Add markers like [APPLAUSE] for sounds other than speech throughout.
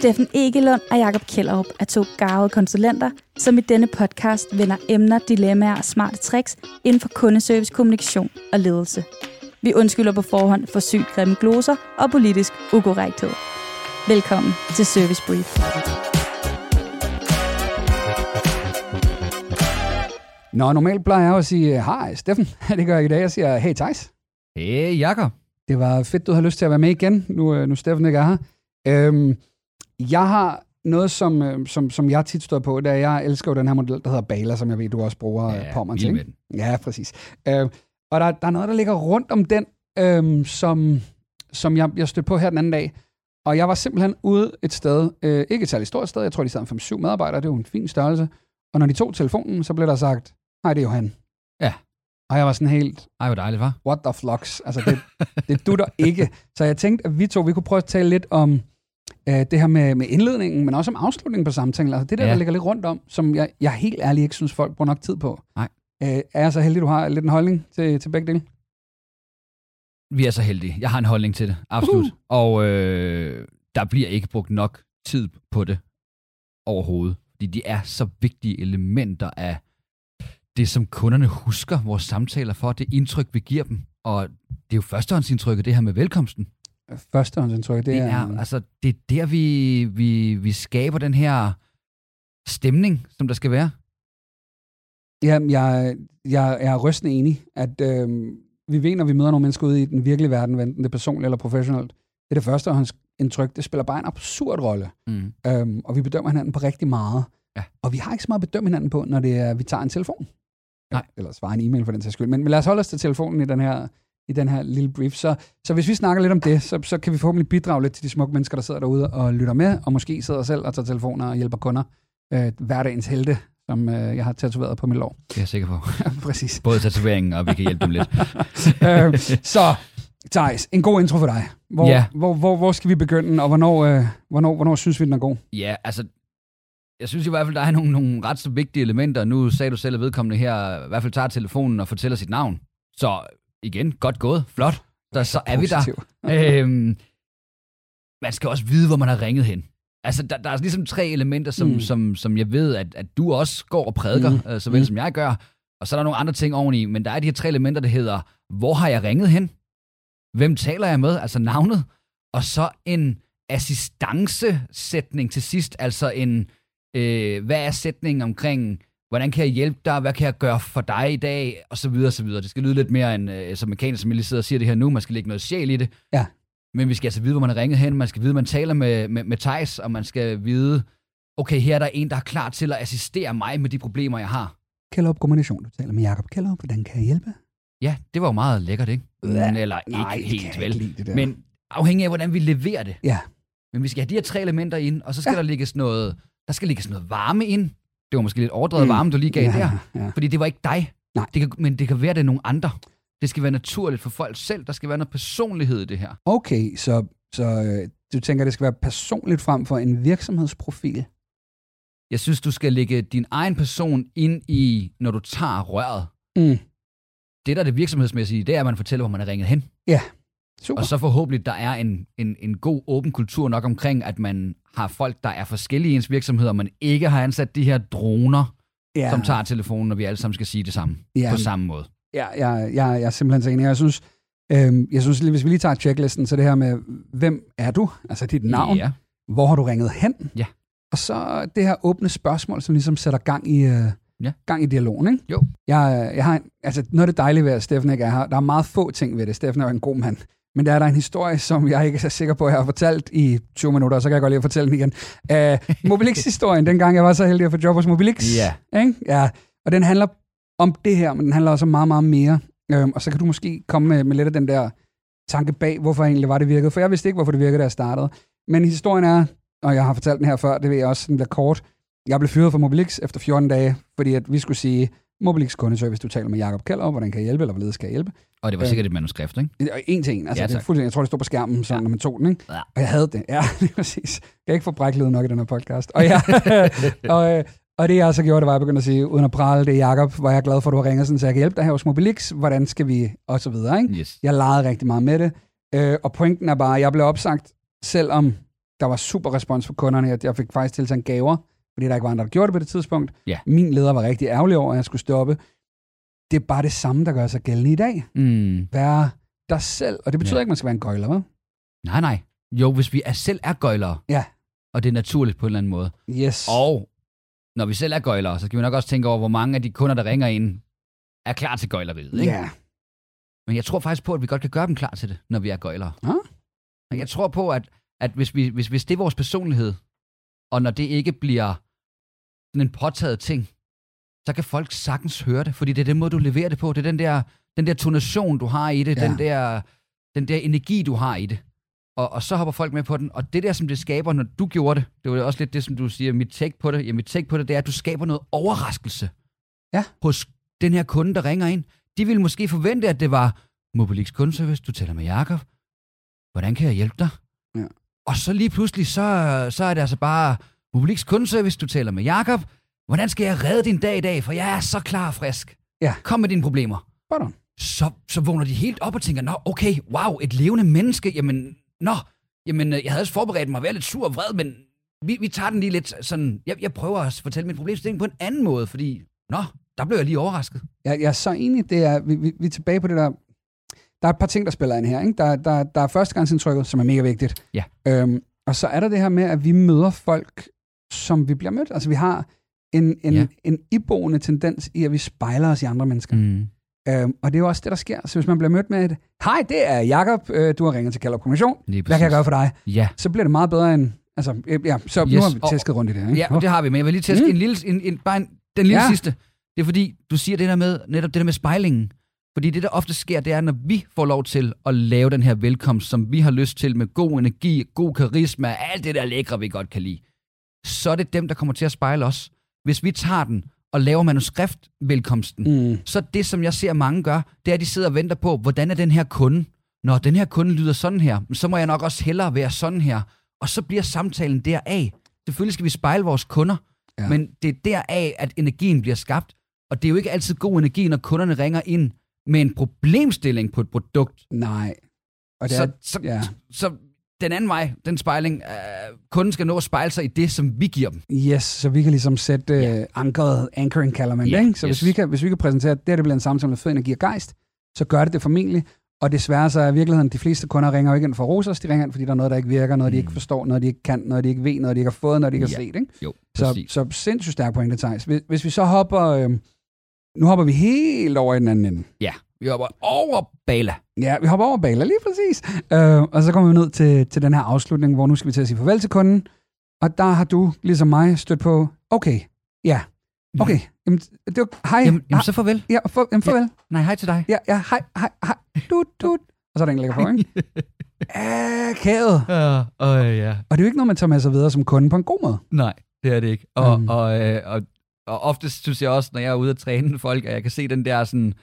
Steffen Egelund og Jakob Kjellerup er to garvede konsulenter, som i denne podcast vender emner, dilemmaer og smarte tricks inden for kundeservice, kommunikation og ledelse. Vi undskylder på forhånd for sygt grimme gloser og politisk ukorrekthed. Velkommen til Service Brief. Nå, normalt plejer jeg at sige, hej Steffen. [LAUGHS] Det gør jeg i dag. Jeg siger, hey Thijs. Hey, Jakob. Det var fedt, du har lyst til at være med igen, nu, øh, nu Steffen ikke er her. Øhm, jeg har noget, som, øh, som, som jeg tit står på, da jeg elsker jo den her model, der hedder Baler, som jeg ved, du også bruger Ja, på mig til. Ja, præcis. Øh, og der, der er noget, der ligger rundt om den, øh, som, som jeg, jeg stødte på her den anden dag. Og jeg var simpelthen ude et sted, øh, ikke et særligt stort sted, jeg tror, de sad 5-7 medarbejdere, det er jo en fin størrelse. Og når de tog telefonen, så blev der sagt, hej, det er Johan. Ja. Og jeg var sådan helt, Ej, hvor dejligt, var. what the flux? Altså, det, det dutter ikke. Så jeg tænkte, at vi to, vi kunne prøve at tale lidt om øh, det her med, med indledningen, men også om afslutningen på samtalen. Altså det der, ja. Der ligger lidt rundt om, som jeg, jeg helt ærligt ikke synes, folk bruger nok tid på. Nej. Øh, er jeg så heldig, du har lidt en holdning til, til begge dele? Vi er så heldige. Jeg har en holdning til det, absolut. Uh. Og øh, der bliver ikke brugt nok tid på det overhovedet. Fordi de er så vigtige elementer af det, som kunderne husker vores samtaler for, det indtryk, vi giver dem. Og det er jo førstehåndsindtrykket, det her med velkomsten. Førstehåndsindtryk, det, Det er... er, altså, det er der, vi, vi, vi skaber den her stemning, som der skal være. Jamen, jeg, jeg, jeg er rystende enig, at øh, vi ved, når vi møder nogle mennesker ude i den virkelige verden, enten det er personligt eller professionelt, det er det førstehåndsindtryk, det spiller bare en absurd rolle. Mm. Øhm, og vi bedømmer hinanden på rigtig meget. Ja. Og vi har ikke så meget at bedømme hinanden på, når det er, vi tager en telefon. Nej. Eller svarer en e-mail for den sags skyld. Men, men lad os holde os til telefonen i den her, i den her lille brief. Så, så hvis vi snakker lidt om det, så, så kan vi forhåbentlig bidrage lidt til de smukke mennesker, der sidder derude og lytter med, og måske sidder selv og tager telefoner og hjælper kunder. Øh, hverdagens helte, som øh, jeg har tatoveret på mit lår. Det er jeg sikker på. [LAUGHS] Præcis. Både tatoveringen, og vi kan hjælpe dem lidt. [LAUGHS] øh, så, Thijs, en god intro for dig. Hvor, Ja. hvor, hvor, hvor skal vi begynde, og hvornår, øh, hvornår, hvornår synes vi, den er god? Ja, altså, jeg synes i hvert fald, der er nogle, nogle ret så vigtige elementer. Nu sagde du selv, at vedkommende her i hvert fald tager telefonen og fortæller sit navn. Så igen, godt gået, flot. Så, så er vi der. [LAUGHS] [LAUGHS] Øhm, man skal også vide, hvor man har ringet hen. Altså, der, der er ligesom tre elementer, som, Mm. som, som jeg ved, at, at du også går og prædiker, Mm. øh, såvel mm. som jeg gør. Og så er der nogle andre ting oveni, men der er de her tre elementer, der hedder, hvor har jeg ringet hen? Hvem taler jeg med? Altså navnet. Og så en assistancesætning til sidst, altså en, øh, hvad er sætningen omkring, hvordan kan jeg hjælpe dig, hvad kan jeg gøre for dig i dag, og så videre, og så videre. Det skal lyde lidt mere end, øh, som mekanisk, som jeg lige sidder og siger det her nu, man skal lægge noget sjæl i det. Ja. Men vi skal altså vide, hvor man er ringet hen, man skal vide, man taler med, med, med Thijs, og man skal vide, okay, her er der en, der er klar til at assistere mig med de problemer, jeg har. Kælderup Kommunikation. Du taler med Jakob Kælderup. Hvordan kan jeg hjælpe? Ja, det var jo meget lækkert, ikke? Ja. Eller ikke Nej, helt, vel? ikke. Men afhængig af, hvordan vi leverer det. Ja. Men vi skal have de her tre elementer ind, og så skal Ja. der lægges noget, der skal lægges noget varme ind. Det var måske lidt overdrevet Mm. varme, du lige gav ja, der. Ja. Fordi det var ikke dig. Nej. Det kan, men det kan være, det er nogle andre. Det skal være naturligt for folk selv. Der skal være noget personlighed i det her. Okay, så, så øh, du tænker, det skal være personligt frem for en virksomhedsprofil? Jeg synes, du skal lægge din egen person ind i, når du tager røret. Mm. Det, der er det virksomhedsmæssige, det er, at man fortæller, hvor man er ringet hen. Super. Og så forhåbentlig, der er en, en, en god åben kultur nok omkring, at man har folk, der er forskellige i ens virksomhed, og man ikke har ansat de her droner, ja, ja. som tager telefonen, og vi alle sammen skal sige det samme ja, på samme måde. Ja, jeg, jeg, jeg er simpelthen så enig. Jeg synes, øhm, jeg synes, lige- hvis vi lige tager checklisten, så det her med, hvem er du? Altså dit navn. Ja. Hvor har du ringet hen? Ja. Og så det her åbne spørgsmål, som ligesom sætter gang i, øh, Ja. gang i dialogen. Ikke? Jo. Jeg, jeg har, en- altså, noget af det dejlige ved, at Steffen ikke er her, der er meget få ting ved det. Steffen er jo en god mand. Men der er der en historie, som jeg ikke er så sikker på, at jeg har fortalt i 20 minutter, og så kan jeg godt lide at fortælle den igen. Uh, Mobilix-historien, dengang jeg var så heldig at få job hos Mobilix. Ja. Ikke? ja. Og den handler om det her, men den handler også om meget, meget mere. Øhm, og så kan du måske komme med, med lidt af den der tanke bag, hvorfor egentlig var det virkede. For jeg vidste ikke, hvorfor det virkede, da jeg startede. Men historien er, og jeg har fortalt den her før, det ved jeg også, den bliver kort. Jeg blev fyret fra Mobilix efter 14 dage, fordi at vi skulle sige, Mobilix kundeservice, du taler med Jakob Keller, hvordan kan jeg hjælpe, eller hvorledes kan jeg hjælpe? Og det var Øh. sikkert et manuskript, ikke? Og En til en, altså Ja, det er fuldstændig, jeg tror, det stod på skærmen, sådan, Ja. når man tog den, ikke? Ja. Og jeg havde det, ja, [LAUGHS] lige præcis. Jeg kan ikke få bræklyden nok i den her podcast. Og, jeg, [LAUGHS] og, øh, og det jeg så gjorde, det var, at jeg begyndte at sige, uden at prale, det er Jacob, hvor jeg er glad for, at du har ringet, sådan, så jeg kan hjælpe dig her hos Mobilix, hvordan skal vi, og så videre, ikke? Yes. Jeg legede rigtig meget med det. Øh, og pointen er bare, at jeg blev opsagt, selvom der var super respons fra kunderne. Jeg, jeg fik faktisk tilsendt gaver, fordi der ikke var andre, der gjorde det på det tidspunkt. Ja. Min leder var rigtig ærgerlig over, at jeg skulle stoppe. Det er bare det samme, der gør sig gældende i dag. Mm. Være dig selv. Og det betyder Ja. ikke, at man skal være en gøjler, vel? Nej, nej. Jo, hvis vi er selv er gøjlere, Ja. og det er naturligt på en eller anden måde. Yes. Og når vi selv er gøjlere, så skal vi nok også tænke over, hvor mange af de kunder, der ringer ind, er klar til gøjleriet. Ikke? Ja. Men jeg tror faktisk på, at vi godt kan gøre dem klar til det, når vi er gøjlere. Ah. Og Jeg tror på, at, at hvis, vi, hvis, hvis det er vores personlighed, og når det ikke bliver sådan en påtaget ting, så kan folk sagtens høre det, fordi det er den måde, du leverer det på. Det er den der, den der tonation, du har i det, Ja. den, der, den der energi, du har i det. Og, og så hopper folk med på den. Og det der, som det skaber, når du gjorde det, det var også lidt det, som du siger, mit take på det. Ja, mit take på det, det er, at du skaber noget overraskelse Ja. hos den her kunde, der ringer ind. De ville måske forvente, at det var Mobilix kundeservice, du taler med Jakob. Hvordan kan jeg hjælpe dig? Ja. Og så lige pludselig, så, så er det altså bare Mobilix kundeservice, du taler med Jakob. Hvordan skal jeg redde din dag i dag, for jeg er så klar og frisk. Ja. Kom med dine problemer. Spot on. Så, så vågner de helt op og tænker, nå, okay, wow, et levende menneske, jamen, nå, jamen, øh, jeg havde også forberedt mig at være lidt sur og vred, men vi, vi tager den lige lidt sådan, jeg, jeg prøver at fortælle min problemstilling på en anden måde, fordi, nå, der blev jeg lige overrasket. Jeg, jeg er så enig, det er, vi, vi, vi er tilbage på det der, der er et par ting, der spiller ind her. Ikke? Der, der, der er førstegangsindtrykket, som er mega vigtigt. Ja. Øhm, og så er der det her med, at vi møder folk, som vi bliver mødt. Altså vi har en, en, Ja. en iboende tendens i, at vi spejler os i andre mennesker. Mm. Øhm, og det er jo også det, der sker. Så hvis man bliver mødt med et, hej, det er Jakob, øh, du har ringet til Kalder Kommission. Hvad kan jeg gøre for dig? Ja, Så bliver det meget bedre end, altså, øh, ja, så yes. nu har vi og- tæsket rundt i det. Ikke? ja det har vi, men jeg vil lige teste Mm. en lille, en, en, bare en, den lille ja. sidste. Det er fordi, du siger det der med, netop det der med spejlingen. Fordi det, der ofte sker, det er, når vi får lov til at lave den her velkomst, som vi har lyst til, med god energi, god karisma, alt det der lækre, vi godt kan lide, så er det dem, der kommer til at spejle os. Hvis vi tager den og laver manuskript-velkomsten, Mm. så det, som jeg ser mange gør, det er, at de sidder og venter på, hvordan er den her kunde? Når den her kunde lyder sådan her, så må jeg nok også hellere være sådan her. Og så bliver samtalen deraf. Selvfølgelig skal vi spejle vores kunder, Ja. men det er deraf, at energien bliver skabt. Og det er jo ikke altid god energi, når kunderne ringer ind med en problemstilling på et produkt. Nej. Og det Så, er, så, ja. så den anden vej, den spejling, øh, kunden skal nå at spejle sig i det, som vi giver dem. Yes, så vi kan ligesom sætte ja. ankeret, anchoring kalder man det, Ja, ikke? Så yes. hvis, vi kan, hvis vi kan præsentere, at det her det bliver en samtale med fed energi og gejst, så gør det det formentlig. Og desværre så er i virkeligheden, de fleste kunder ringer jo ikke ind for rosers, de ringer ind, fordi der er noget, der ikke virker, noget, de ikke Mm. forstår, noget, de ikke kan, noget, de ikke ved, noget, de ikke har fået, noget, de ikke har Ja. set, ikke? Jo, Så, så sindssygt stærk pointe, Thijs. Hvis, hvis vi så hopper, øh, nu hopper vi helt over i den anden ende. Ja, vi hopper over Bala. Ja, vi hopper over baler, lige præcis. Øh, og så kommer vi ned til, til den her afslutning, hvor nu skal vi til at sige farvel til kunden. Og der har du, ligesom mig, stødt på, okay, ja, okay, jamen, det var, hej, Jamen, jamen ah, så farvel. ja, for, jamen, farvel, Nej, hej til dig. ja, ja, hej, hej, hej, dut, dut. Og så er der en, lægger på, ikke? Akavet. [LAUGHS] Ja, øh, ja. Og det er jo ikke noget, man tager med sig videre som kunde på en god måde. Nej, det er det ikke. Og, Mm. mm. og, øh, og, og oftest synes jeg også, når jeg er ude at træne folk, at jeg kan se den der sådan,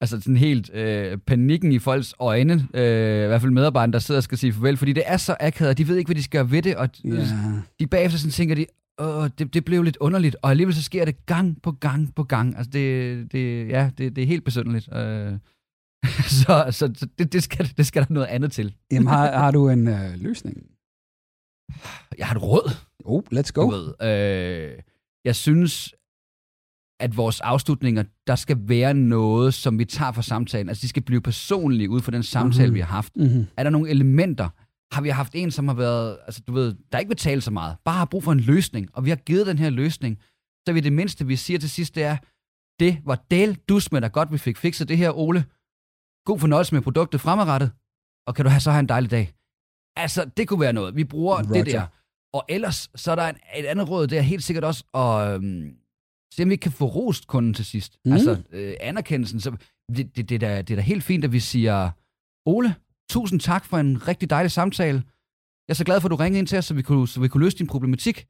altså sådan helt øh, panikken i folks øjne, øh, i hvert fald medarbejderne, der sidder og skal sige farvel, fordi det er så akavet, og de ved ikke, hvad de skal gøre ved det, og Ja. de bagefter sådan tænker de, Åh, det, det blev lidt underligt, og alligevel så sker det gang på gang på gang. Altså det, det, ja, det, det er helt besynderligt. Øh, [LAUGHS] så så, så det, det, skal, det skal der noget andet til. Jamen, har, har du en øh, løsning? Jeg har et råd. Oh, let's Du go. ved, øh, jeg synes, at vores afslutninger, der skal være noget, som vi tager fra samtalen. Altså, de skal blive personlige ud fra den samtale, Mhm. mm-hmm. vi har haft. Mm-hmm. Er der nogle elementer? Har vi haft en, som har været, altså du ved, der ikke vil tale så meget, bare har brug for en løsning, og vi har givet den her løsning, så vi det mindste, vi siger til sidst, det er, det var del dus med dig godt, vi fik fikset det her, Ole. God fornøjelse med produktet fremadrettet, og kan du have så have en dejlig dag. Altså, det kunne være noget. Vi bruger Roger. det der. Og ellers, så er der en, et andet råd, det er helt sikkert også at øhm, se, om vi ikke kan få rost kunden til sidst. Mm. Altså, øh, anerkendelsen. Så det, det, det, er da, det er da helt fint, at vi siger, Ole, tusind tak for en rigtig dejlig samtale. Jeg er så glad for, at du ringede ind til os, så vi kunne, så vi kunne løse din problematik.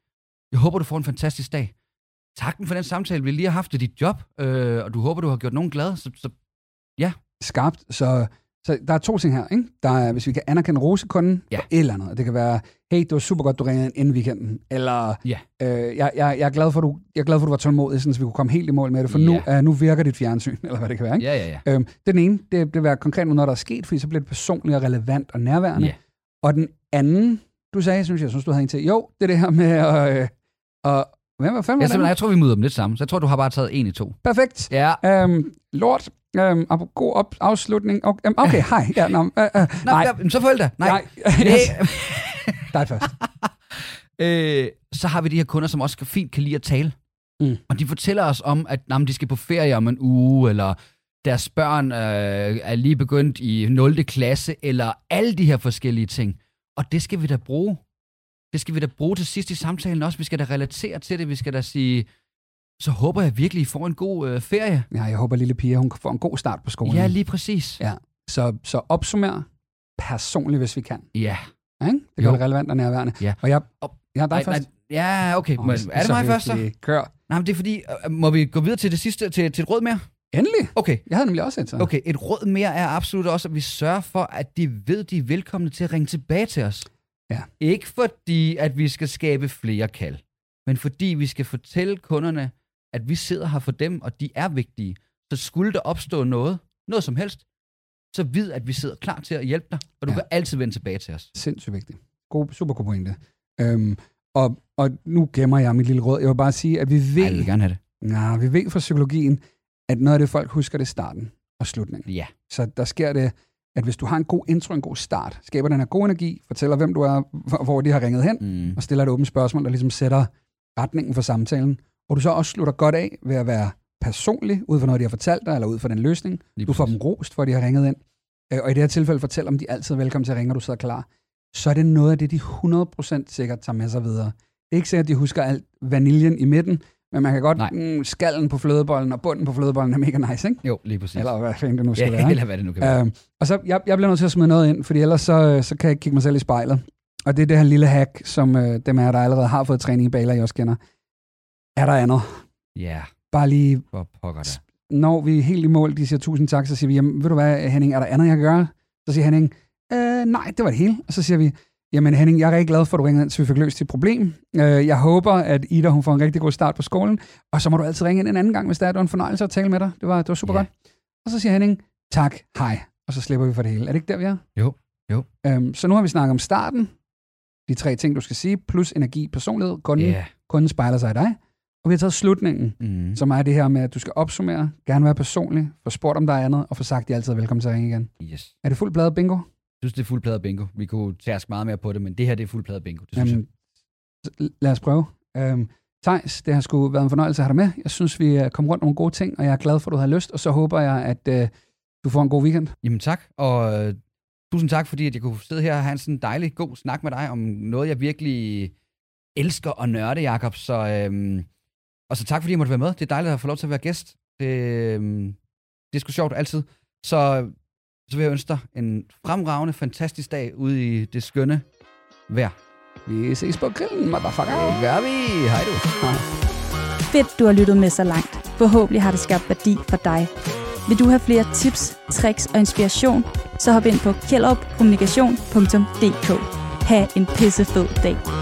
Jeg håber, du får en fantastisk dag. Takken for den samtale, vi lige har haft i dit job, øh, og du håber, du har gjort nogen glad. Så, så skarpt. Så, så der er to ting her. Ikke? Der er, hvis vi kan anerkende rosekunden Ja. eller andet. Det kan være, hey, det var super godt, du ringede ind inden weekenden. Eller, Ja. øh, jeg, jeg, jeg, er glad for, du, jeg er glad for, du var tålmodig, sådan, så vi kunne komme helt i mål med det. For nu, Ja. uh, nu virker dit fjernsyn, [LAUGHS] eller hvad det kan være. Ikke? ja, ja, ja. Øhm, den ene, det, det vil være konkret med noget, der er sket, fordi så bliver det personligt og relevant og nærværende. Ja. Og den anden, du sagde, synes jeg, synes, du havde en til. Jo, det er det her med at... Øh, og, hvad var fanden Jeg, jeg tror, vi møder dem lidt sammen. Så jeg tror, du har bare taget en i to. Perfekt. Ja. Øhm, lort. Øhm, ap- god op- afslutning. Okay, øhm, okay hej. Ja, nå, øh, [LAUGHS] Nå, nej. Ja, så forældre. Nej. Nej. [LAUGHS] Nej. [LAUGHS] Dig først. øh, så har vi de her kunder, som også fint kan lide at tale. Mm. Og de fortæller os om, at jamen, de skal på ferie om en uge, eller deres børn øh, er lige begyndt i 0. klasse, eller alle de her forskellige ting. Og det skal vi da bruge. Det skal vi da bruge til sidst i samtalen også. Vi skal da relatere til det. Vi skal da sige, så håber jeg virkelig, I får en god øh, ferie. Ja, jeg håber, lille Pia, hun får en god start på skolen. Ja, lige præcis. Ja. Så, så opsummer personligt, hvis vi kan. Ja. Ja, ikke? Det gør Jo. det relevant og nærværende. Ja. Og jeg, Og- jeg er dig Nej, først. nej, ja, okay. Åh, Men, er det mig først så? Kør. Nej, men det er fordi, øh, må vi gå videre til det sidste, til, til et råd mere? Endelig. Okay. Jeg havde nemlig også et så. Okay, et råd mere er absolut også, at vi sørger for, at de ved, de er velkomne til at ringe tilbage til os. Ja. Ikke fordi, at vi skal skabe flere kald, men fordi vi skal fortælle kunderne, at vi sidder her for dem, og de er vigtige. Så skulle der opstå noget, noget som helst, så vid, at vi sidder klar til at hjælpe dig, og du Ja. kan altid vende tilbage til os. Sindssygt vigtigt. God, super god pointe. Øhm, og, og nu gemmer jeg mit lille råd. Jeg vil bare sige, at vi ved, Ej, jeg vil gerne have det. nej, vi ved fra psykologien, at noget af det, folk husker, det er starten og slutningen. Ja. Så der sker det, at hvis du har en god intro, en god start, skaber den her god energi, fortæller, hvem du er, hvor- hvor de har ringet hen, Mm. og stiller et åbent spørgsmål, der ligesom sætter retningen for samtalen, og du så også slutter godt af ved at være personlig, ud fra noget, de har fortalt dig, eller ud fra den løsning. Lige Du får dem rost, for at de har ringet ind. Øh, Og i det her tilfælde fortæller om, de altid er velkommen til at ringe, og du sidder klar. Så er det noget af det, de 100% sikkert tager med sig videre. Det er ikke sikkert, at de husker alt vaniljen i midten, men man kan godt, Nej. mm, skallen på flødebollen og bunden på flødebollen er mega nice, ikke? Jo, lige præcis. Eller hvad fanden det nu skal ja, være. ikke? eller hvad det nu kan være. Øhm, og så, jeg, jeg bliver nødt til at smide noget ind, fordi ellers så, så kan jeg ikke kigge mig selv i spejlet. Og det er det her lille hack, som øh, dem af jer, der allerede har fået træning i baler, I også kender. Er der andet? Ja, Bare lige, hvor pokker det. når vi er helt i mål, de siger tusind tak, så siger vi, jamen, ved du hvad, Henning, er der andet, jeg kan gøre? Så siger Henning, øh, nej, det var det hele. Og så siger vi, jamen Henning, jeg er rigtig glad for, at du ringede ind, så vi fik løst dit problem. Øh, jeg håber, at Ida hun får en rigtig god start på skolen, og så må du altid ringe ind en anden gang, hvis der er, det var en fornøjelse at tale med dig. Det var, det var super Ja. godt. Og så siger Henning, tak, hej, og så slipper vi for det hele. Er det ikke der, vi er? Jo, jo. Øhm, så nu har vi snakket om starten, de tre ting, du skal sige, plus energi, personlighed, kunden, yeah. kunden spejler sig i dig. Og vi har taget slutningen, Mm. som er det her med, at du skal opsummere, gerne være personlig, få spurgt om der er andet, og få sagt, at de altid er velkommen til at ringe igen. Yes. Er det fuld blad bingo? Jeg synes, det er fuld plade bingo. Vi kunne tærske meget mere på det, men det her det er fuld plade bingo. Det synes Jamen, s- lad os prøve. Øhm, Thijs, det har sgu været en fornøjelse at have dig med. Jeg synes, vi er kommet rundt nogle gode ting, og jeg er glad for, at du har lyst, og så håber jeg, at øh, du får en god weekend. jeg. Jamen tak, og øh, tusind tak, fordi at jeg kunne sidde her og have en sådan dejlig, god snak med dig om noget, jeg virkelig elsker at nørde, Jacob. Så, øhm, og så tak, fordi jeg måtte være med. Det er dejligt at få lov til at være gæst. Det, øhm, det er sgu sjovt altid. Så, så vil jeg ønske dig en fremragende, fantastisk dag ude i det skønne vejr. Vi ses på grillen, motherfucker. Det gør vi. Hej du. Fedt, du har lyttet med så langt. Forhåbentlig har det skabt værdi for dig. Vil du have flere tips, tricks og inspiration, så hop ind på kjellerupkommunikation.dk. Ha' en pissefed dag.